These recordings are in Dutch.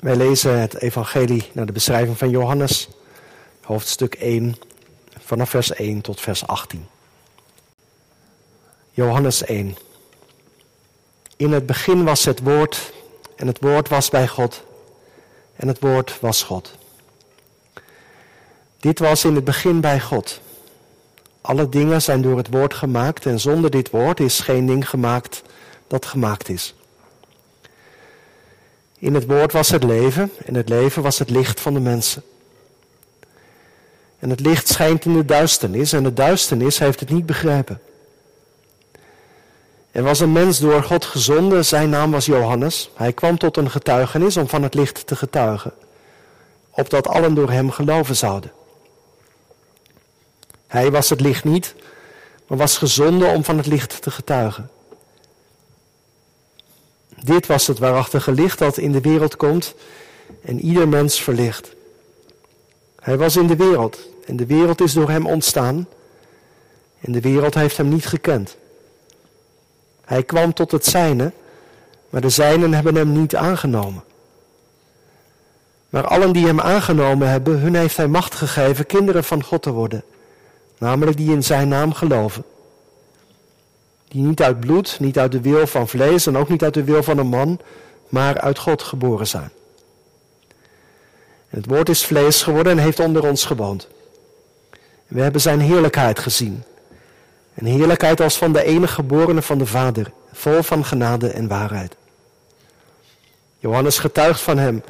Wij lezen het evangelie naar de beschrijving van Johannes, hoofdstuk 1, vanaf vers 1 tot vers 18. Johannes 1. In het begin was het woord en het woord was bij God en het woord was God. Dit was in het begin bij God. Alle dingen zijn door het woord gemaakt en zonder dit woord is geen ding gemaakt dat gemaakt is. In het woord was het leven en het leven was het licht van de mensen. En het licht schijnt in de duisternis en de duisternis heeft het niet begrepen. Er was een mens door God gezonden, zijn naam was Johannes. Hij kwam tot een getuigenis om van het licht te getuigen, opdat allen door hem geloven zouden. Hij was het licht niet, maar was gezonden om van het licht te getuigen. Dit was het waarachtige licht dat in de wereld komt en ieder mens verlicht. Hij was in de wereld en de wereld is door hem ontstaan en de wereld heeft hem niet gekend. Hij kwam tot het zijne, maar de zijnen hebben hem niet aangenomen. Maar allen die hem aangenomen hebben, hun heeft hij macht gegeven kinderen van God te worden, namelijk die in zijn naam geloven die niet uit bloed, niet uit de wil van vlees en ook niet uit de wil van een man, maar uit God geboren zijn. Het woord is vlees geworden en heeft onder ons gewoond. we hebben zijn heerlijkheid gezien. Een heerlijkheid als van de enige geborene van de Vader, vol van genade en waarheid. Johannes getuigt van hem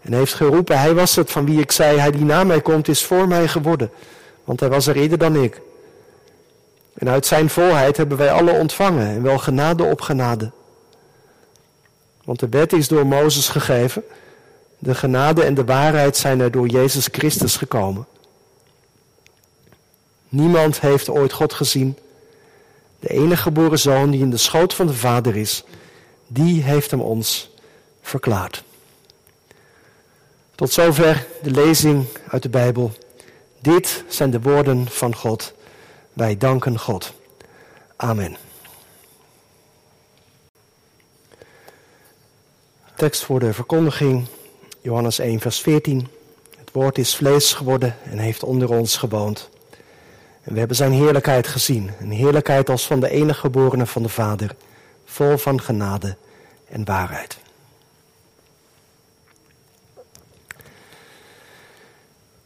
en heeft geroepen, hij was het van wie ik zei, hij die na mij komt is voor mij geworden, want hij was er eerder dan ik. En uit zijn volheid hebben wij alle ontvangen en wel genade op genade. Want de wet is door Mozes gegeven, de genade en de waarheid zijn er door Jezus Christus gekomen. Niemand heeft ooit God gezien. De enige geboren zoon die in de schoot van de Vader is, die heeft hem ons verklaard. Tot zover de lezing uit de Bijbel. Dit zijn de woorden van God. Wij danken God. Amen. Tekst voor de verkondiging, Johannes 1, vers 14. Het woord is vlees geworden en heeft onder ons gewoond. En we hebben zijn heerlijkheid gezien. Een heerlijkheid als van de enige geborene van de Vader, vol van genade en waarheid.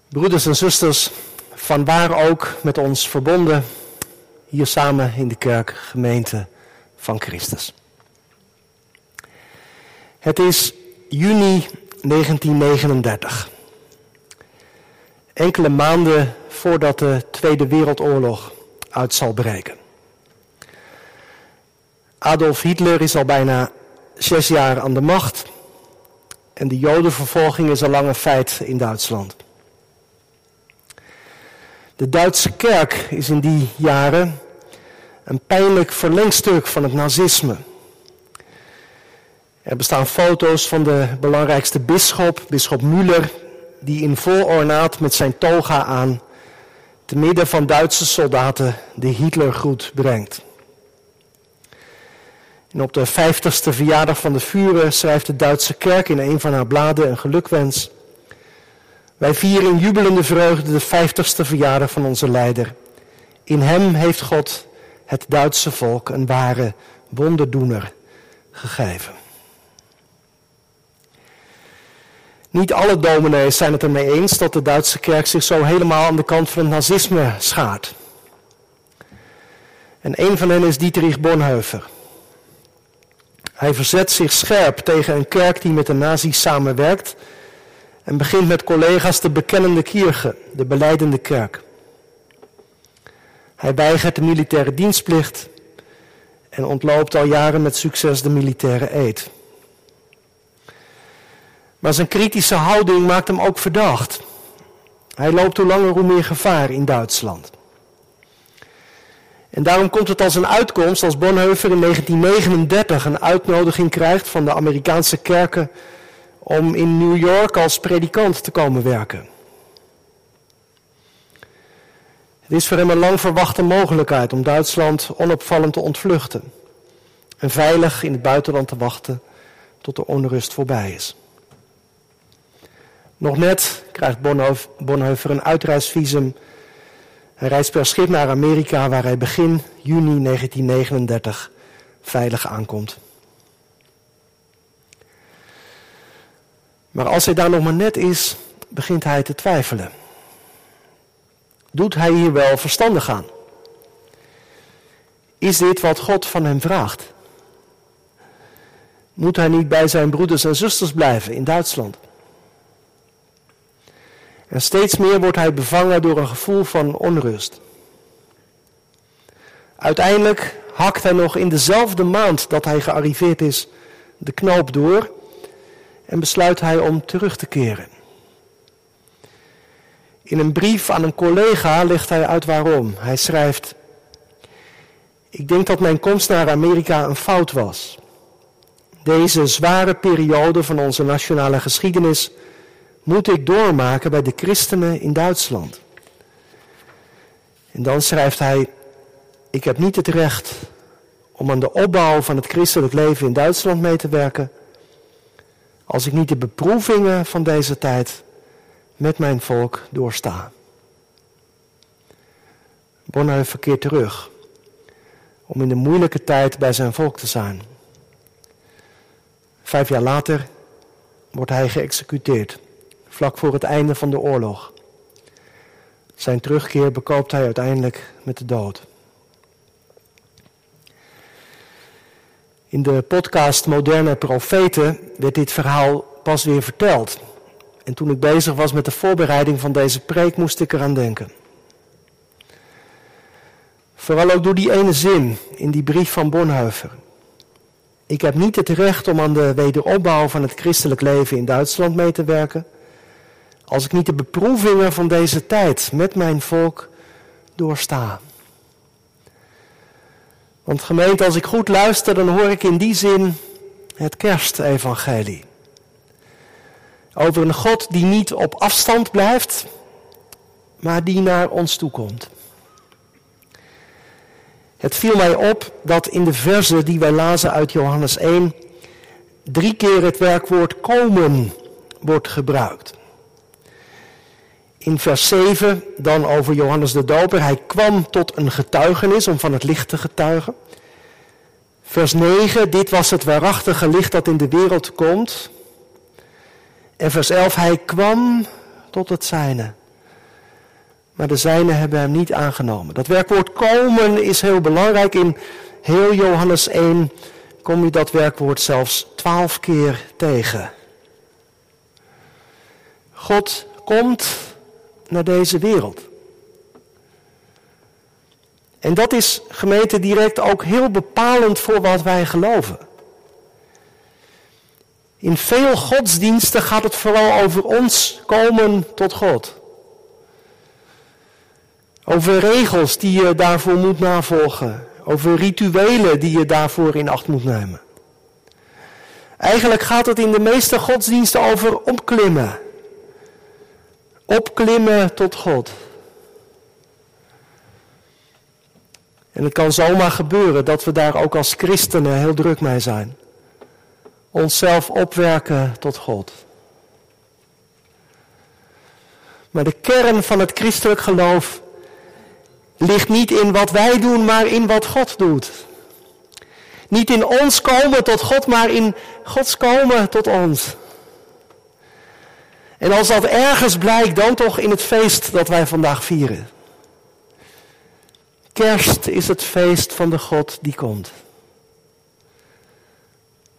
Broeders en zusters, van waar ook met ons verbonden, hier samen in de kerk, gemeente van Christus. Het is juni 1939. Enkele maanden voordat de Tweede Wereldoorlog uit zal breken. Adolf Hitler is al bijna zes jaar aan de macht en de Jodenvervolging is al lang een feit in Duitsland. De Duitse kerk is in die jaren een pijnlijk verlengstuk van het nazisme. Er bestaan foto's van de belangrijkste bisschop, bisschop Müller, die in vol ornaat met zijn toga aan te midden van Duitse soldaten de Hitlergroet brengt. En op de vijftigste verjaardag van de Vuren schrijft de Duitse kerk in een van haar bladen een gelukwens. Wij vieren in jubelende vreugde de vijftigste verjaardag van onze leider. In hem heeft God het Duitse volk een ware wonderdoener gegeven. Niet alle dominees zijn het ermee eens dat de Duitse kerk zich zo helemaal aan de kant van het nazisme schaart. En een van hen is Dietrich Bonhoeffer. Hij verzet zich scherp tegen een kerk die met de nazi's samenwerkt en begint met collega's de bekennende kierge, de beleidende kerk. Hij weigert de militaire dienstplicht en ontloopt al jaren met succes de militaire eed. Maar zijn kritische houding maakt hem ook verdacht. Hij loopt hoe langer hoe meer gevaar in Duitsland. En daarom komt het als een uitkomst als Bonhoeffer in 1939 een uitnodiging krijgt van de Amerikaanse kerken om in New York als predikant te komen werken. Het is voor hem een lang verwachte mogelijkheid om Duitsland onopvallend te ontvluchten en veilig in het buitenland te wachten tot de onrust voorbij is. Nog net krijgt Bonhoeffer een uitreisvisum. Hij reist per schip naar Amerika, waar hij begin juni 1939 veilig aankomt. Maar als hij daar nog maar net is, begint hij te twijfelen. Doet hij hier wel verstandig aan? Is dit wat God van hem vraagt? Moet hij niet bij zijn broeders en zusters blijven in Duitsland? En steeds meer wordt hij bevangen door een gevoel van onrust. Uiteindelijk hakt hij nog in dezelfde maand dat hij gearriveerd is de knoop door en besluit hij om terug te keren. In een brief aan een collega legt hij uit waarom. Hij schrijft: Ik denk dat mijn komst naar Amerika een fout was. Deze zware periode van onze nationale geschiedenis moet ik doormaken bij de christenen in Duitsland. En dan schrijft hij: Ik heb niet het recht om aan de opbouw van het christelijk leven in Duitsland mee te werken, als ik niet de beproevingen van deze tijd met mijn volk doorstaan. Bonhoeffer verkeert terug om in de moeilijke tijd bij zijn volk te zijn. Vijf jaar later wordt hij geëxecuteerd, vlak voor het einde van de oorlog. Zijn terugkeer bekoopt hij uiteindelijk met de dood. In de podcast Moderne Profeten werd dit verhaal pas weer verteld. En toen ik bezig was met de voorbereiding van deze preek, moest ik eraan denken. Vooral ook door die ene zin in die brief van Bonhoeffer. Ik heb niet het recht om aan de wederopbouw van het christelijk leven in Duitsland mee te werken, als ik niet de beproevingen van deze tijd met mijn volk doorsta. Want gemeente, als ik goed luister, dan hoor ik in die zin het kerstevangelie. Over een God die niet op afstand blijft, maar die naar ons toe komt. Het viel mij op dat in de verzen die wij lazen uit Johannes 1 drie keer het werkwoord komen wordt gebruikt. In vers 7 dan over Johannes de Doper. Hij kwam tot een getuigenis om van het licht te getuigen. Vers 9, dit was het waarachtige licht dat in de wereld komt. En vers 11, hij kwam tot het zijne. Maar de zijnen hebben hem niet aangenomen. Dat werkwoord komen is heel belangrijk. In heel Johannes 1 kom je dat werkwoord zelfs twaalf keer tegen. God komt naar deze wereld. En dat is gemeente direct ook heel bepalend voor wat wij geloven. In veel godsdiensten gaat het vooral over ons komen tot God. Over regels die je daarvoor moet navolgen. Over rituelen die je daarvoor in acht moet nemen. Eigenlijk gaat het in de meeste godsdiensten over opklimmen. Opklimmen tot God. En het kan zomaar gebeuren dat we daar ook als christenen heel druk mee zijn. Onszelf opwerken tot God. Maar de kern van het christelijk geloof ligt niet in wat wij doen, maar in wat God doet. Niet in ons komen tot God, maar in Gods komen tot ons. En als dat ergens blijkt, dan toch in het feest dat wij vandaag vieren. Kerst is het feest van de God die komt.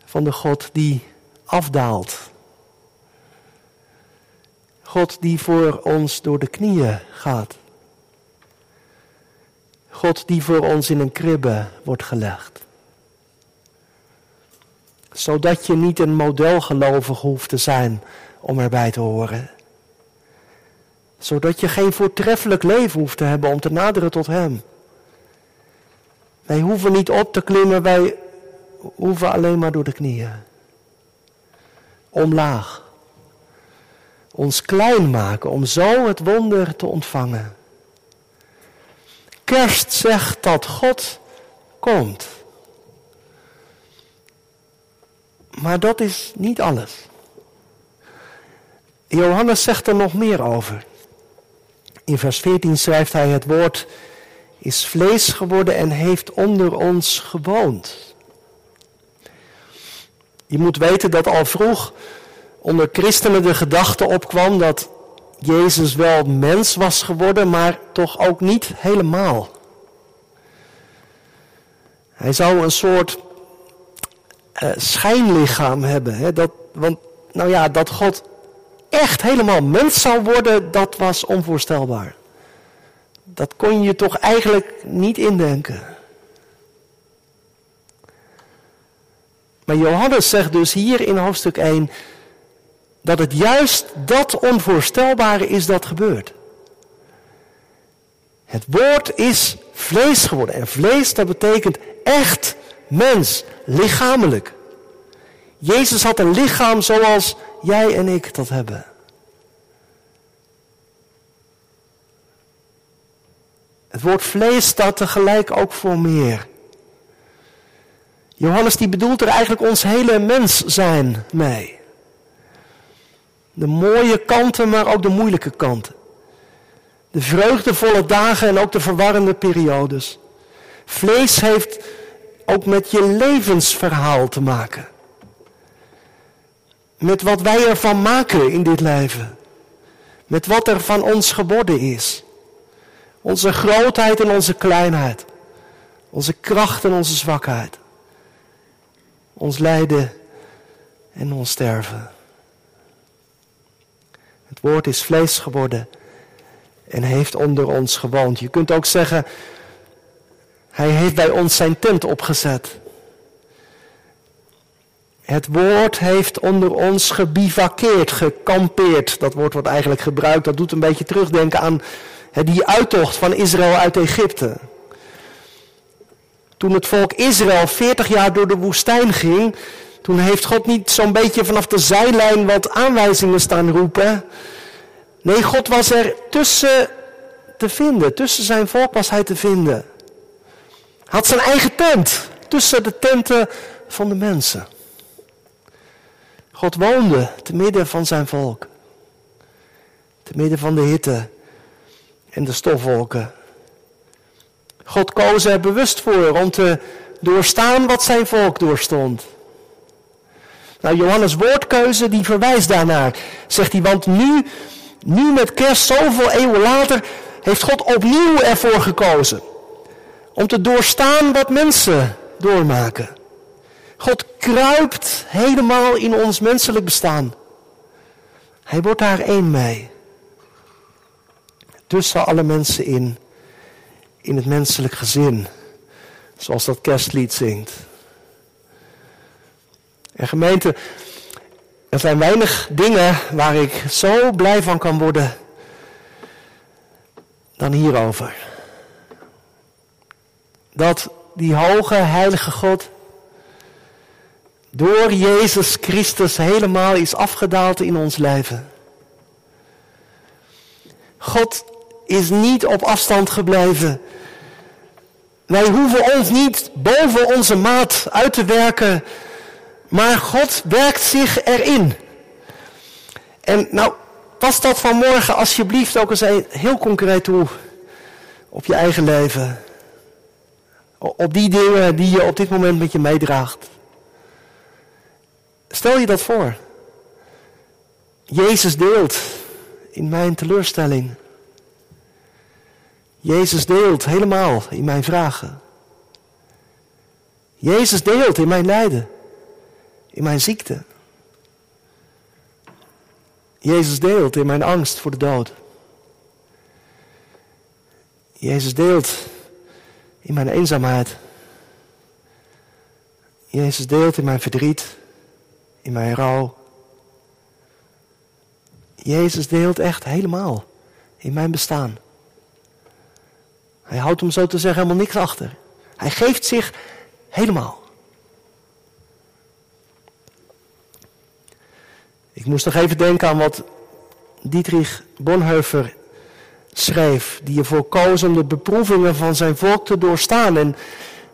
Van de God die afdaalt. God die voor ons door de knieën gaat. God die voor ons in een kribbe wordt gelegd. Zodat je niet een modelgelovig hoeft te zijn om erbij te horen. Zodat je geen voortreffelijk leven hoeft te hebben om te naderen tot Hem. Wij hoeven niet op te klimmen, wij hoeven alleen maar door de knieën. Omlaag. Ons klein maken om zo het wonder te ontvangen. Kerst zegt dat God komt. Maar dat is niet alles. Johannes zegt er nog meer over. In vers 14 schrijft hij: Het woord is vlees geworden en heeft onder ons gewoond. Je moet weten dat al vroeg onder christenen de gedachte opkwam dat Jezus wel mens was geworden, maar toch ook niet helemaal. Hij zou een soort uh, schijnlichaam hebben. Hè? Dat, want nou ja, dat God echt helemaal mens zou worden, dat was onvoorstelbaar. Dat kon je toch eigenlijk niet indenken. Maar Johannes zegt dus hier in hoofdstuk 1 dat het juist dat onvoorstelbare is dat gebeurt. Het woord is vlees geworden. En vlees, dat betekent echt mens, lichamelijk. Jezus had een lichaam zoals jij en ik dat hebben. Het woord vlees staat tegelijk ook voor meer. Johannes die bedoelt er eigenlijk ons hele mens zijn mee. De mooie kanten, maar ook de moeilijke kanten. De vreugdevolle dagen en ook de verwarrende periodes. Vlees heeft ook met je levensverhaal te maken. Met wat wij ervan maken in dit leven. Met wat er van ons geworden is. Onze grootheid en onze kleinheid. Onze kracht en onze zwakheid. Ons lijden en ons sterven. Het woord is vlees geworden en heeft onder ons gewoond. Je kunt ook zeggen, hij heeft bij ons zijn tent opgezet. Het woord heeft onder ons gebivakkeerd, gekampeerd. Dat woord wordt eigenlijk gebruikt, dat doet een beetje terugdenken aan die uittocht van Israël uit Egypte. Toen het volk Israël 40 jaar door de woestijn ging, toen heeft God niet zo'n beetje vanaf de zijlijn wat aanwijzingen staan roepen. Nee, God was er tussen te vinden. Tussen zijn volk was hij te vinden. Had zijn eigen tent. Tussen de tenten van de mensen. God woonde te midden van zijn volk. Te midden van de hitte en de stofwolken. God koos er bewust voor om te doorstaan wat zijn volk doorstond. Nou, Johannes' woordkeuze die verwijst daarnaar. Zegt hij, want nu, nu met kerst, zoveel eeuwen later, heeft God opnieuw ervoor gekozen. Om te doorstaan wat mensen doormaken. God kruipt helemaal in ons menselijk bestaan. Hij wordt daar één mee. Tussen alle mensen in, in het menselijk gezin. Zoals dat kerstlied zingt. En gemeente, er zijn weinig dingen waar ik zo blij van kan worden dan hierover. Dat die hoge heilige God door Jezus Christus helemaal is afgedaald in ons leven. God is niet op afstand gebleven. Wij hoeven ons niet boven onze maat uit te werken, maar God werkt zich erin. En nou, pas dat vanmorgen alsjeblieft ook eens heel concreet toe op je eigen leven. Op die dingen die je op dit moment met je meedraagt. Stel je dat voor. Jezus deelt in mijn teleurstelling. Jezus deelt helemaal in mijn vragen. Jezus deelt in mijn lijden, in mijn ziekte. Jezus deelt in mijn angst voor de dood. Jezus deelt in mijn eenzaamheid. Jezus deelt in mijn verdriet in mijn rouw. Jezus deelt echt helemaal in mijn bestaan. Hij houdt om zo te zeggen helemaal niks achter. Hij geeft zich helemaal. Ik moest nog even denken aan wat Dietrich Bonhoeffer schreef, die ervoor koos om de beproevingen van zijn volk te doorstaan. En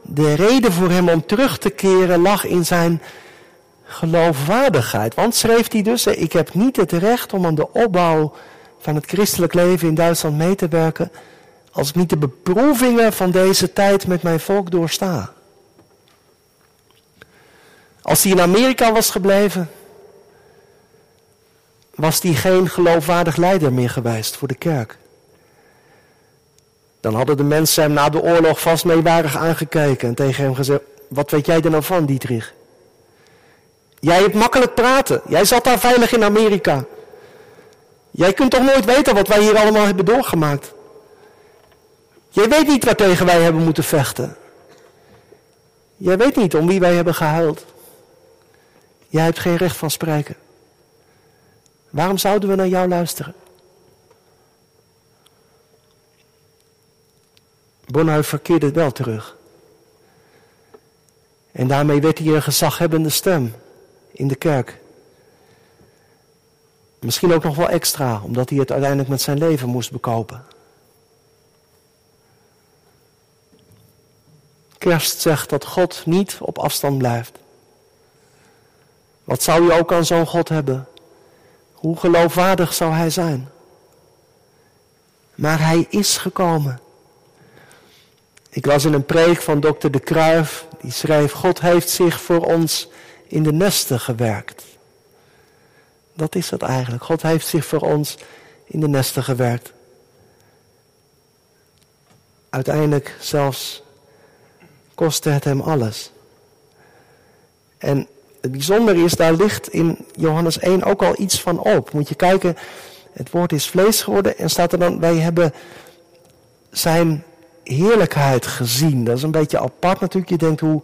de reden voor hem om terug te keren lag in zijn geloofwaardigheid. Want schreef hij dus, ik heb niet het recht om aan de opbouw van het christelijk leven in Duitsland mee te werken als ik niet de beproevingen van deze tijd met mijn volk doorsta. Als hij in Amerika was gebleven, was hij geen geloofwaardig leider meer geweest voor de kerk. Dan hadden de mensen hem na de oorlog vast meewarig aangekeken en tegen hem gezegd: Wat weet jij er nou van, Dietrich? Jij hebt makkelijk praten. Jij zat daar veilig in Amerika. Jij kunt toch nooit weten wat wij hier allemaal hebben doorgemaakt. Jij weet niet waartegen wij hebben moeten vechten. Jij weet niet om wie wij hebben gehuild. Jij hebt geen recht van spreken. Waarom zouden we naar jou luisteren? Bonhoeffer verkeerde wel terug. En daarmee werd hij een gezaghebbende stem in de kerk. Misschien ook nog wel extra, omdat hij het uiteindelijk met zijn leven moest bekopen. Kerst zegt dat God niet op afstand blijft. Wat zou je ook aan zo'n God hebben? Hoe geloofwaardig zou hij zijn? Maar hij is gekomen. Ik was in een preek van dokter De Kruif, die schreef: God heeft zich voor ons in de nesten gewerkt. Dat is het eigenlijk. God heeft zich voor ons in de nesten gewerkt. Uiteindelijk zelfs kostte het hem alles. En het bijzondere is, daar ligt in Johannes 1 ook al iets van op. Moet je kijken, het woord is vlees geworden en staat er dan, wij hebben zijn heerlijkheid gezien. Dat is een beetje apart natuurlijk. Je denkt, hoe,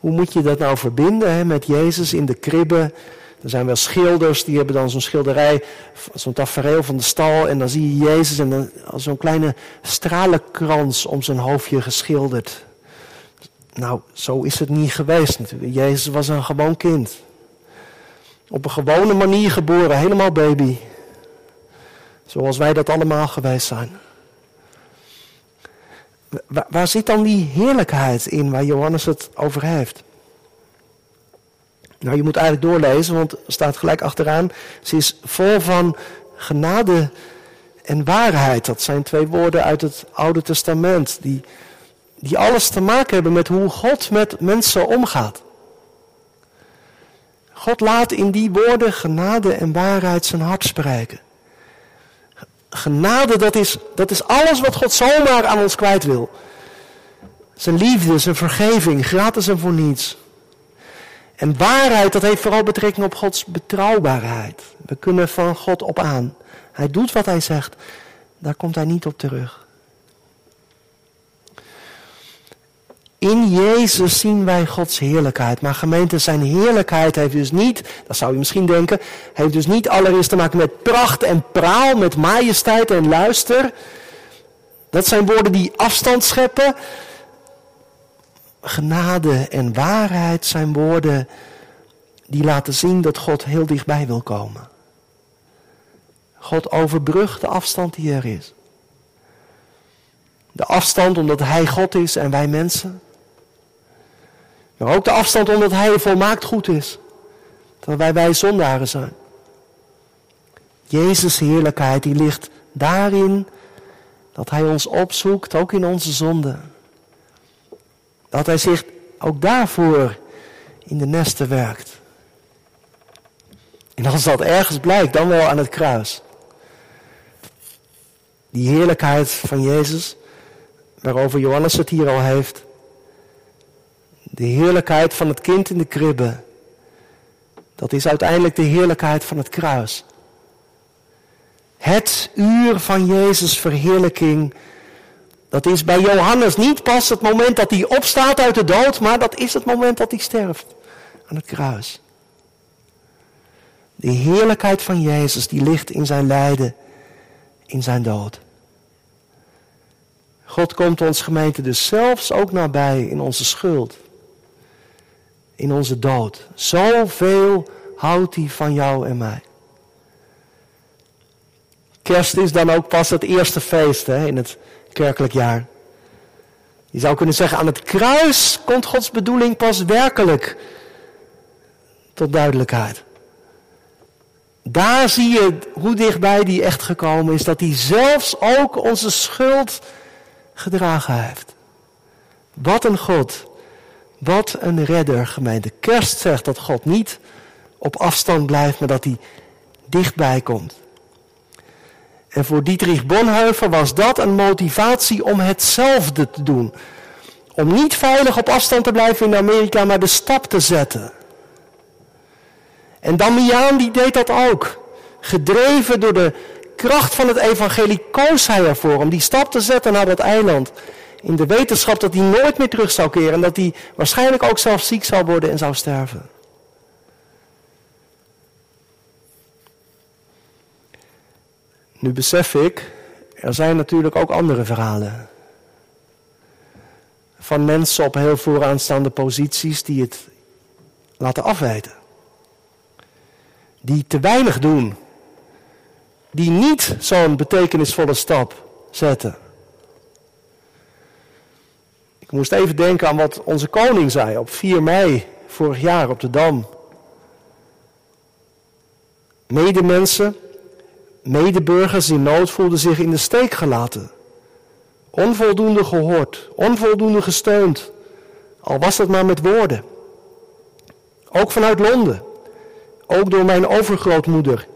hoe moet je dat nou verbinden hè, met Jezus in de kribbe? Er zijn wel schilders, die hebben dan zo'n schilderij, zo'n tafereel van de stal. En dan zie je Jezus en dan zo'n kleine stralenkrans om zijn hoofdje geschilderd. Nou, zo is het niet geweest natuurlijk. Jezus was een gewoon kind. Op een gewone manier geboren, helemaal baby. Zoals wij dat allemaal geweest zijn. Waar, zit dan die heerlijkheid in waar Johannes het over heeft? Nou, je moet eigenlijk doorlezen, want er staat gelijk achteraan. Ze is vol van genade en waarheid. Dat zijn twee woorden uit het Oude Testament. Die, die alles te maken hebben met hoe God met mensen omgaat. God laat in die woorden genade en waarheid zijn hart spreken. Genade, dat is, dat is alles wat God zomaar aan ons kwijt wil. Zijn liefde, zijn vergeving, gratis en voor niets. En waarheid, dat heeft vooral betrekking op Gods betrouwbaarheid. We kunnen van God op aan. Hij doet wat hij zegt, daar komt hij niet op terug. In Jezus zien wij Gods heerlijkheid. Maar gemeente, zijn heerlijkheid heeft dus niet, dat zou je misschien denken, heeft dus niet allereerst te maken met pracht en praal, met majesteit en luister. Dat zijn woorden die afstand scheppen. Genade en waarheid zijn woorden die laten zien dat God heel dichtbij wil komen. God overbrugt de afstand die er is. De afstand omdat Hij God is en wij mensen. Maar ook de afstand omdat Hij volmaakt goed is. Wij wij zondaren zijn. Jezus' heerlijkheid die ligt daarin dat Hij ons opzoekt, ook in onze zonden. Dat Hij zich ook daarvoor in de nesten werkt. En als dat ergens blijkt, dan wel aan het kruis. Die heerlijkheid van Jezus, waarover Johannes het hier al heeft, de heerlijkheid van het kind in de kribbe. Dat is uiteindelijk de heerlijkheid van het kruis. Het uur van Jezus' verheerlijking. Dat is bij Johannes niet pas het moment dat hij opstaat uit de dood, maar dat is het moment dat hij sterft aan het kruis. De heerlijkheid van Jezus die ligt in zijn lijden, in zijn dood. God komt ons gemeente dus zelfs ook nabij in onze schuld in onze dood. Zoveel houdt hij van jou en mij. Kerst is dan ook pas het eerste feest hè, in het kerkelijk jaar. Je zou kunnen zeggen, aan het kruis komt Gods bedoeling pas werkelijk tot duidelijkheid. Daar zie je hoe dichtbij die echt gekomen is, dat hij zelfs ook onze schuld gedragen heeft. Wat een God. Wat een redder, gemeente. Kerst zegt dat God niet op afstand blijft, maar dat hij dichtbij komt. En voor Dietrich Bonhoeffer was dat een motivatie om hetzelfde te doen. Om niet veilig op afstand te blijven in Amerika, maar de stap te zetten. En Damiaan die deed dat ook. Gedreven door de kracht van het evangelie koos hij ervoor om die stap te zetten naar dat eiland. In de wetenschap dat hij nooit meer terug zou keren en dat hij waarschijnlijk ook zelf ziek zou worden en zou sterven. Nu besef ik, er zijn natuurlijk ook andere verhalen. Van mensen op heel vooraanstaande posities die het laten afweten. Die te weinig doen. Die niet zo'n betekenisvolle stap zetten. Ik moest even denken aan wat onze koning zei op 4 mei vorig jaar op de Dam. Medemensen Medeburgers in nood voelden zich in de steek gelaten. Onvoldoende gehoord, onvoldoende gesteund, al was het maar met woorden. Ook vanuit Londen, ook door mijn overgrootmoeder,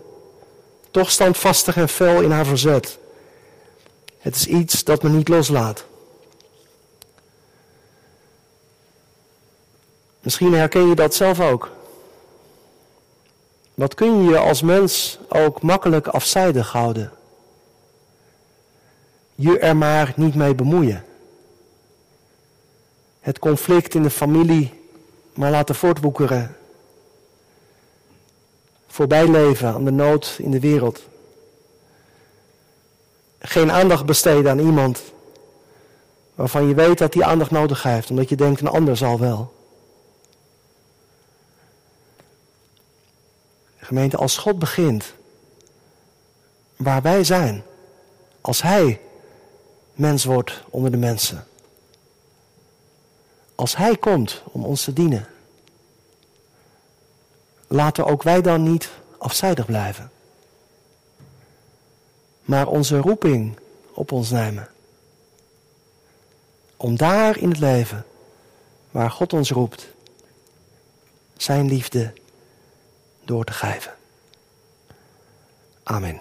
toch standvastig en fel in haar verzet. Het is iets dat me niet loslaat. Misschien herken je dat zelf ook. Wat kun je je als mens ook makkelijk afzijdig houden? Je er maar niet mee bemoeien. Het conflict in de familie maar laten voortwoekeren. Voorbij leven aan de nood in de wereld. Geen aandacht besteden aan iemand waarvan je weet dat die aandacht nodig heeft, omdat je denkt een ander zal wel. Gemeente, als God begint waar wij zijn, als Hij mens wordt onder de mensen, als Hij komt om ons te dienen, laten ook wij dan niet afzijdig blijven, maar onze roeping op ons nemen. Om daar in het leven, waar God ons roept, Zijn liefde door te geven. Amen.